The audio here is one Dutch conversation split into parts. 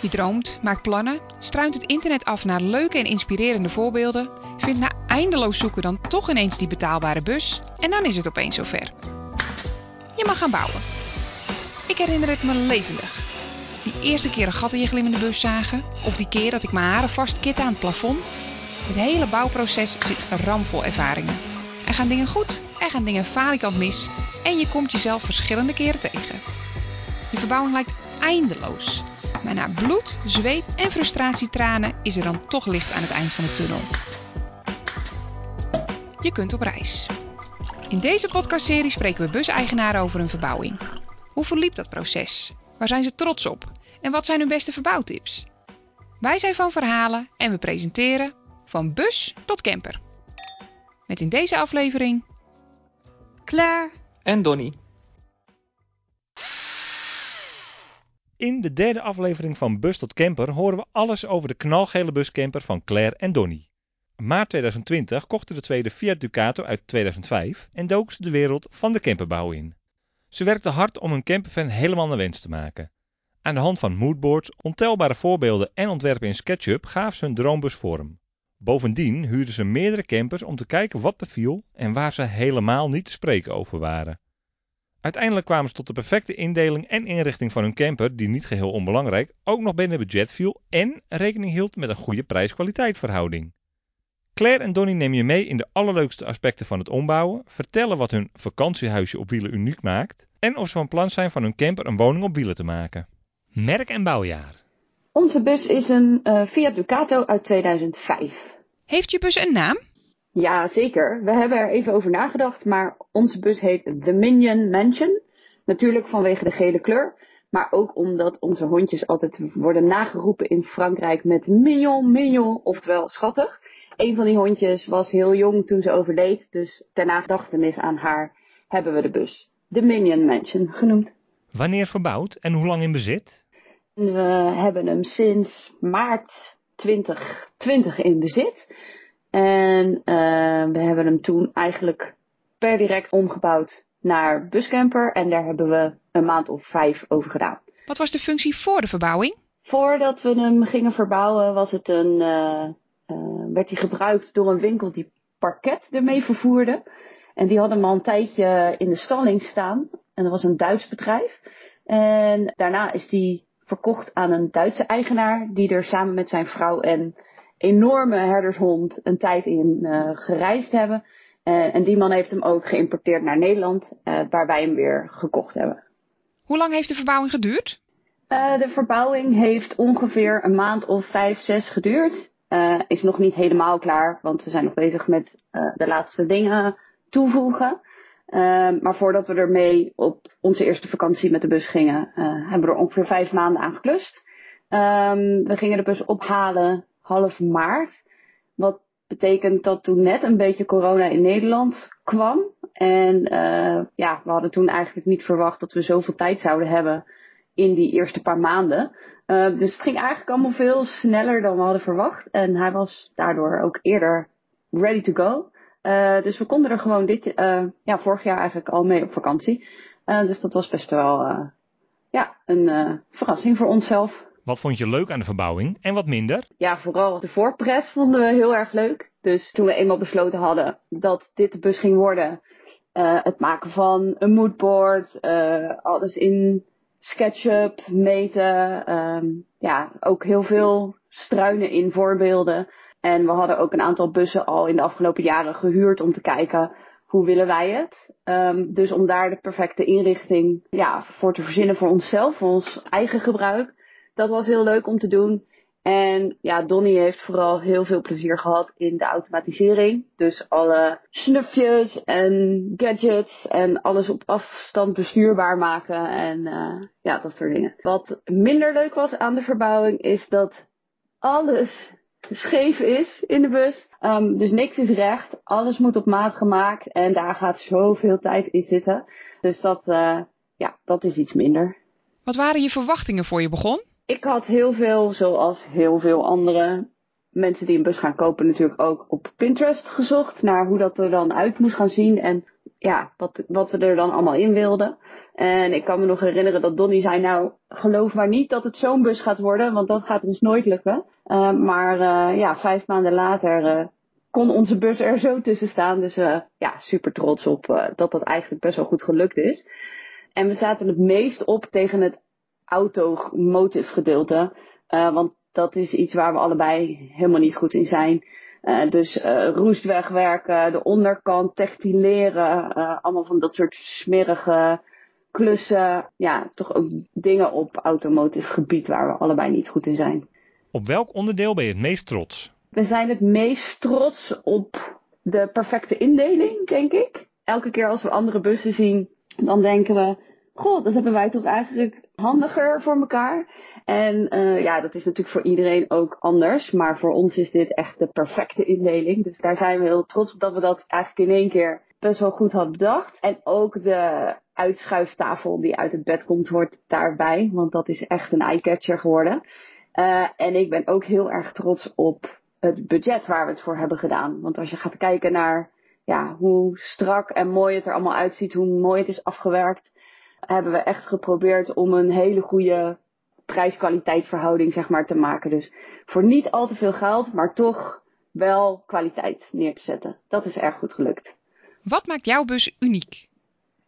Je droomt, maakt plannen, struint het internet af naar leuke en inspirerende voorbeelden, vindt na eindeloos zoeken dan toch ineens die betaalbare bus en dan is het opeens zover. Je mag gaan bouwen. Ik herinner het me levendig. Die eerste keer een gat in je glimmende bus zagen, of die keer dat ik mijn haren vastkitten aan het plafond. Het hele bouwproces zit ramvol ervaringen. Er gaan dingen goed, er gaan dingen falikant mis en je komt jezelf verschillende keren tegen. Je verbouwing lijkt eindeloos. Maar na bloed, zweet en frustratietranen is er dan toch licht aan het eind van de tunnel. Je kunt op reis. In deze podcastserie spreken we buseigenaren over hun verbouwing. Hoe verliep dat proces? Waar zijn ze trots op? En wat zijn hun beste verbouwtips? Wij zijn van verhalen en we presenteren van bus tot camper. Met in deze aflevering Claire en Donnie. In de derde aflevering van Bus tot Camper horen we alles over de knalgele buscamper van Claire en Donnie. Maart 2020 kochten de tweede Fiat Ducato uit 2005 en dook ze de wereld van de camperbouw in. Ze werkten hard om hun campervan helemaal naar wens te maken. Aan de hand van moodboards, ontelbare voorbeelden en ontwerpen in SketchUp gaven ze hun droombus vorm. Bovendien huurden ze meerdere campers om te kijken wat beviel en waar ze helemaal niet te spreken over waren. Uiteindelijk kwamen ze tot de perfecte indeling en inrichting van hun camper, die niet geheel onbelangrijk ook nog binnen budget viel en rekening hield met een goede prijs-kwaliteit verhouding. Claire en Donnie nemen je mee in de allerleukste aspecten van het ombouwen, vertellen wat hun vakantiehuisje op wielen uniek maakt en of ze van plan zijn van hun camper een woning op wielen te maken. Merk en bouwjaar. Onze bus is een uh, Fiat Ducato uit 2005. Heeft je bus een naam? Ja, zeker. We hebben er even over nagedacht, maar onze bus heet The Minion Mansion. Natuurlijk vanwege de gele kleur, maar ook omdat onze hondjes altijd worden nageroepen in Frankrijk met mignon, mignon, oftewel schattig. Een van die hondjes was heel jong toen ze overleed, dus ter nagedachtenis aan haar hebben we de bus The Minion Mansion genoemd. Wanneer verbouwd en hoe lang in bezit? We hebben hem sinds maart 2020 in bezit. En uh, we hebben hem toen eigenlijk per direct omgebouwd naar buscamper. En daar hebben we een maand of vijf over gedaan. Wat was de functie voor de verbouwing? Voordat we hem gingen verbouwen was het een, uh, uh, werd hij gebruikt door een winkel die parket ermee vervoerde. En die hadden hem al een tijdje in de stalling staan. En dat was een Duits bedrijf. En daarna is die verkocht aan een Duitse eigenaar die er samen met zijn vrouw en enorme herdershond een tijd in uh, gereisd hebben. Uh, en die man heeft hem ook geïmporteerd naar Nederland, uh, waar wij hem weer gekocht hebben. Hoe lang heeft de verbouwing geduurd? de verbouwing heeft ongeveer een maand of vijf, zes geduurd. is nog niet helemaal klaar, want we zijn nog bezig met de laatste dingen toevoegen. maar voordat we ermee op onze eerste vakantie met de bus gingen, hebben we er ongeveer vijf maanden aan geklust. Um, we gingen de bus ophalen half maart. Wat betekent dat toen net een beetje corona in Nederland kwam. En uh, ja, we hadden toen eigenlijk niet verwacht dat we zoveel tijd zouden hebben in die eerste paar maanden. Uh, dus het ging eigenlijk allemaal veel sneller dan we hadden verwacht. En hij was daardoor ook eerder ready to go. Uh, dus we konden er gewoon dit, ja, vorig jaar eigenlijk al mee op vakantie. dus dat was best wel ja, een verrassing voor onszelf. Wat vond je leuk aan de verbouwing en wat minder? Ja, vooral de voorpret vonden we heel erg leuk. Dus toen we eenmaal besloten hadden dat dit de bus ging worden, uh, het maken van een moodboard, uh, alles in SketchUp, meten, um, ja, ook heel veel struinen in voorbeelden. En we hadden ook een aantal bussen al in de afgelopen jaren gehuurd om te kijken hoe willen wij het. Um, dus om daar de perfecte inrichting ja, voor te verzinnen voor onszelf, voor ons eigen gebruik dat was heel leuk om te doen. En ja, Donnie heeft vooral heel veel plezier gehad in de automatisering. Dus alle snufjes en gadgets en alles op afstand bestuurbaar maken en uh, ja, dat soort dingen. Wat minder leuk was aan de verbouwing is dat alles scheef is in de bus. Um, dus niks is recht. Alles moet op maat gemaakt en daar gaat zoveel tijd in zitten. Dus dat, uh, ja, dat is iets minder. Wat waren je verwachtingen voor je begon? Ik had heel veel, zoals heel veel andere mensen die een bus gaan kopen, natuurlijk ook op Pinterest gezocht naar hoe dat er dan uit moest gaan zien. En ja, wat, wat we er dan allemaal in wilden. En ik kan me nog herinneren dat Donnie zei, nou, geloof maar niet dat het zo'n bus gaat worden, want dat gaat ons nooit lukken. Uh, maar uh, ja, vijf maanden later uh, kon onze bus er zo tussen staan. Dus ja, super trots op dat dat eigenlijk best wel goed gelukt is. En we zaten het meest op tegen het automotive gedeelte. want dat is iets waar we allebei helemaal niet goed in zijn. Uh, dus uh, roest wegwerken, de onderkant textileren, uh, allemaal van dat soort smerige klussen. Ja, toch ook dingen op automotive gebied waar we allebei niet goed in zijn. Op welk onderdeel ben je het meest trots? We zijn het meest trots op de perfecte indeling, denk ik. Elke keer als we andere bussen zien, dan denken we, goh, dat hebben wij toch eigenlijk handiger voor elkaar. En uh, ja, dat is natuurlijk voor iedereen ook anders. Maar voor ons is dit echt de perfecte indeling. Dus daar zijn we heel trots op dat we dat eigenlijk in één keer best wel goed hadden bedacht. En ook de uitschuiftafel die uit het bed komt, hoort daarbij. Want dat is echt een eyecatcher geworden. Uh, en ik ben ook heel erg trots op het budget waar we het voor hebben gedaan. Want als je gaat kijken naar ja, hoe strak en mooi het er allemaal uitziet, hoe mooi het is afgewerkt, hebben we echt geprobeerd om een hele goede prijs-kwaliteit verhouding zeg maar, te maken. Dus voor niet al te veel geld, maar toch wel kwaliteit neer te zetten. Dat is erg goed gelukt. Wat maakt jouw bus uniek?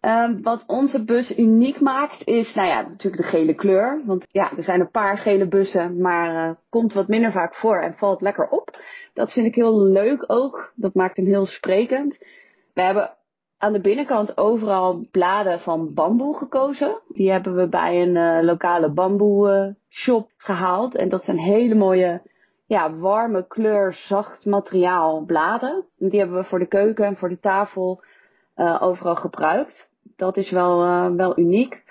Um, wat onze bus uniek maakt is, nou ja, natuurlijk de gele kleur. Want ja, er zijn een paar gele bussen, maar uh, komt wat minder vaak voor en valt lekker op. Dat vind ik heel leuk ook. Dat maakt hem heel sprekend. We hebben aan de binnenkant overal bladen van bamboe gekozen. Die hebben we bij een uh, lokale bamboe uh, shop gehaald. En dat zijn hele mooie, ja, warme kleur, zacht materiaal bladen. En die hebben we voor de keuken en voor de tafel uh, overal gebruikt. Dat is wel, wel uniek.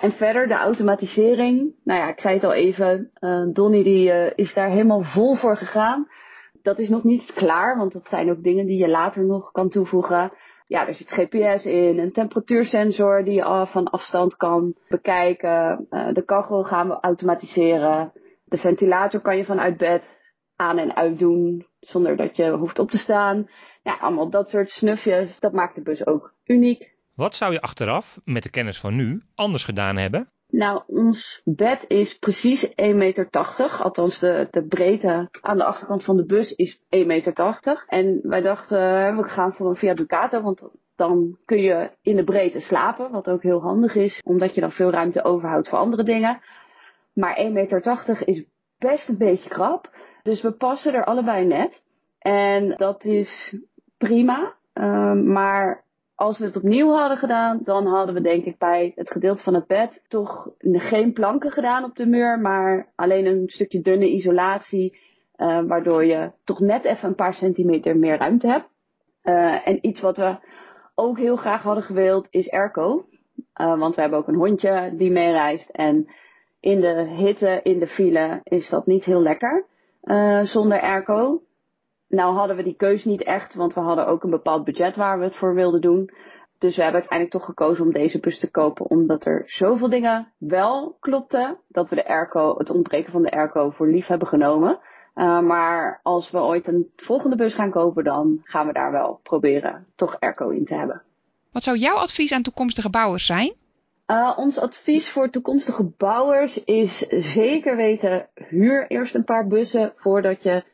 en verder de automatisering. Nou ja, ik zei het al even. Donnie die is daar helemaal vol voor gegaan. Dat is nog niet klaar, want dat zijn ook dingen die je later nog kan toevoegen ja, er zit GPS in, een temperatuursensor die je van afstand kan bekijken. Uh, de kachel gaan we automatiseren. De ventilator kan je vanuit bed aan en uit doen zonder dat je hoeft op te staan. Ja, allemaal dat soort snufjes. Dat maakt de bus ook uniek. Wat zou je achteraf, met de kennis van nu, anders gedaan hebben? Nou, ons bed is precies 1,80 meter. Althans, de, de breedte aan de achterkant van de bus is 1,80 meter. En wij dachten, we gaan voor een Fiat Ducato, want dan kun je in de breedte slapen. Wat ook heel handig is, omdat je dan veel ruimte overhoudt voor andere dingen. Maar 1,80 meter is best een beetje krap. Dus we passen er allebei net. En dat is prima. Uh, maar als we het opnieuw hadden gedaan, dan hadden we denk ik bij het gedeelte van het bed toch geen planken gedaan op de muur, maar alleen een stukje dunne isolatie, uh, waardoor je toch net even een paar centimeter meer ruimte hebt. Uh, en iets wat we ook heel graag hadden gewild is airco. Uh, want we hebben ook een hondje die meereist en in de hitte, in de file is dat niet heel lekker zonder airco. Nou hadden we die keus niet echt, want we hadden ook een bepaald budget waar we het voor wilden doen. Dus we hebben uiteindelijk toch gekozen om deze bus te kopen, omdat er zoveel dingen wel klopten, dat we de airco, het ontbreken van de airco voor lief hebben genomen. Uh, maar als we ooit een volgende bus gaan kopen, dan gaan we daar wel proberen toch airco in te hebben. Wat zou jouw advies aan toekomstige bouwers zijn? Uh, ons advies voor toekomstige bouwers is zeker weten, huur eerst een paar bussen voordat je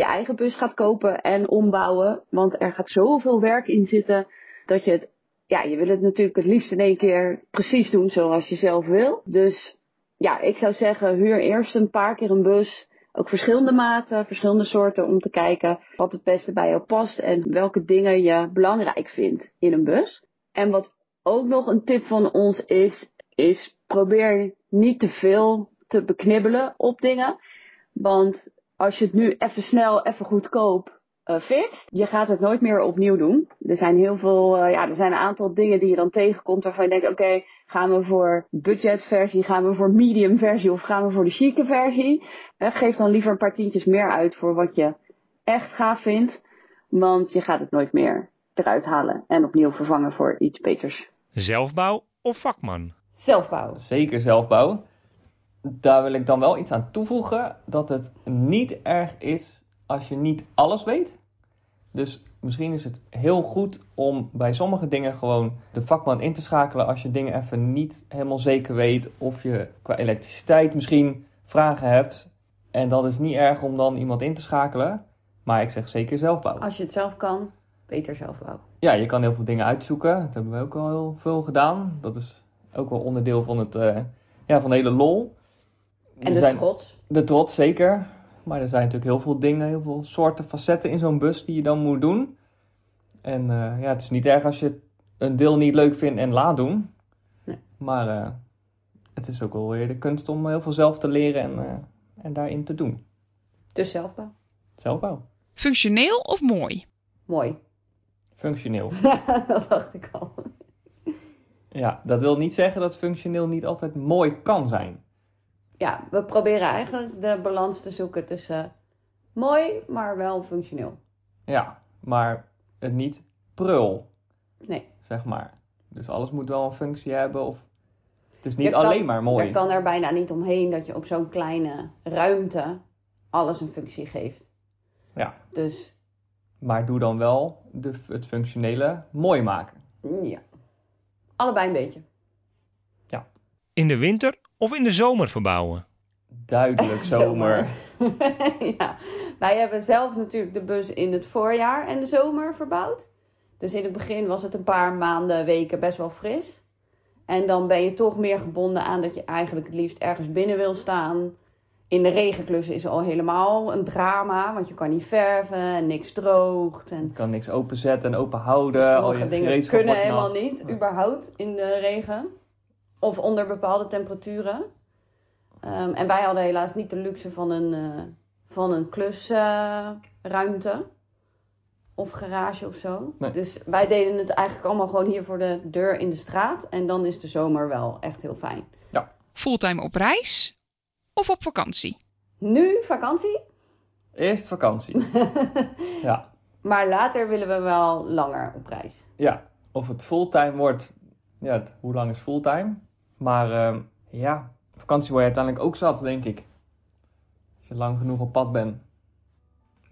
je eigen bus gaat kopen en ombouwen. Want er gaat zoveel werk in zitten dat je het, ja, je wil het natuurlijk het liefst in één keer precies doen zoals je zelf wil. Dus ja, ik zou zeggen, huur eerst een paar keer een bus. Ook verschillende maten, verschillende soorten om te kijken wat het beste bij jou past en welke dingen je belangrijk vindt in een bus. En wat ook nog een tip van ons is, is probeer niet te veel te beknibbelen op dingen. Want als je het nu even snel, even goedkoop uh, fixt, je gaat het nooit meer opnieuw doen. Er zijn heel veel, uh, ja, er zijn een aantal dingen die je dan tegenkomt waarvan je denkt, oké, okay, gaan we voor budgetversie, gaan we voor medium versie of gaan we voor de chique versie? Uh, geef dan liever een paar tientjes meer uit voor wat je echt gaaf vindt, want je gaat het nooit meer eruit halen en opnieuw vervangen voor iets beters. Zelfbouw of vakman? Zelfbouw. Zeker zelfbouw daar wil ik dan wel iets aan toevoegen. Dat het niet erg is als je niet alles weet. Dus misschien is het heel goed om bij sommige dingen gewoon de vakman in te schakelen als je dingen even niet helemaal zeker weet of je qua elektriciteit misschien vragen hebt. En dat is niet erg om dan iemand in te schakelen, maar ik zeg zeker zelf bouwen. Als je het zelf kan, beter zelf bouwen. Ja, je kan heel veel dingen uitzoeken. Dat hebben we ook al heel veel gedaan. Dat is ook wel onderdeel van, het, eh, ja, van de hele lol. En Er de zijn- trots. De trots, zeker. Maar er zijn natuurlijk heel veel dingen, heel veel soorten facetten in zo'n bus die je dan moet doen. En eh, ja, het is niet erg als je een deel niet leuk vindt en laat doen. Nee. Maar eh, het is ook wel weer de kunst om heel veel zelf te leren en, eh, en daarin te doen. Dus zelfbouw. Zelfbouw. Functioneel of mooi? Mooi. Functioneel. dat dacht ik al. Ja, dat wil niet zeggen dat functioneel niet altijd mooi kan zijn. Ja, we proberen eigenlijk de balans te zoeken tussen mooi, maar wel functioneel. Ja, maar het niet prul, Nee. zeg maar. Dus alles moet wel een functie hebben of... Het is niet Je kan- alleen maar mooi. Je kan er bijna niet omheen dat je op zo'n kleine ruimte alles een functie geeft. Ja. Dus Maar doe dan wel de, het functionele mooi maken. ja, allebei een beetje. In de winter of in de zomer verbouwen? Duidelijk zomer. ja, wij hebben zelf natuurlijk de bus in het voorjaar en de zomer verbouwd. Dus in het begin was het een paar maanden, weken best wel fris. En dan ben je toch meer gebonden aan dat je eigenlijk het liefst ergens binnen wil staan. In de regenklussen is al helemaal een drama, want je kan niet verven en niks droogt. En Je kan niks openzetten en open houden. al sommige je dingen kunnen helemaal niet, überhaupt, in de regen. Of onder bepaalde temperaturen. Ehm, en wij hadden helaas niet de luxe van een, eh, van een klusruimte. of garage of zo. Nee. Dus wij deden het eigenlijk allemaal gewoon hier voor de deur in de straat. En dan is de zomer wel echt heel fijn. Fulltime op reis of op vakantie? Nu vakantie, Eerst vakantie. ja. maar later willen we wel langer op reis. ja, of het fulltime wordt. Ja, hoe lang is fulltime? Maar ehm, ja, vakantie word je uiteindelijk ook zat, denk ik. Als je lang genoeg op pad bent.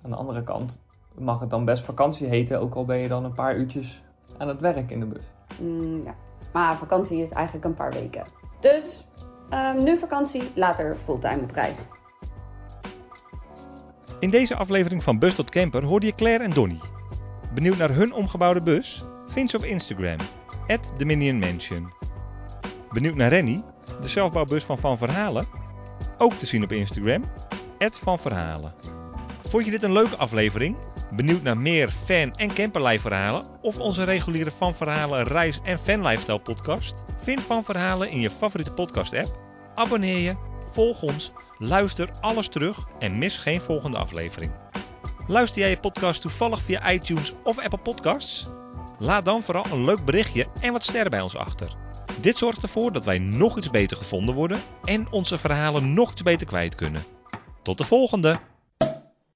Aan de andere kant mag het dan best vakantie heten, ook al ben je dan een paar uurtjes aan het werk in de bus. Mm, ja. Maar vakantie is eigenlijk een paar weken. Dus ehm, nu vakantie, later fulltime op reis. In deze aflevering van Bus tot Camper hoorde je Claire en Donnie. Benieuwd naar hun omgebouwde bus? Vind ze op Instagram, The Minion Mansion. Benieuwd naar Rennie, de zelfbouwbus van Van Verhalen? Ook te zien op Instagram, Van Verhalen. Vond je dit een leuke aflevering? Benieuwd naar meer fan- en camperlife verhalen? Of onze reguliere Van Verhalen reis- en fanlifestyle podcast? Vind Van Verhalen in je favoriete podcast app. Abonneer je, volg ons, luister alles terug en mis geen volgende aflevering. Luister jij je podcast toevallig via iTunes of Apple Podcasts? Laat dan vooral een leuk berichtje en wat sterren bij ons achter. Dit zorgt ervoor dat wij nog iets beter gevonden worden en onze verhalen nog iets beter kwijt kunnen. Tot de volgende!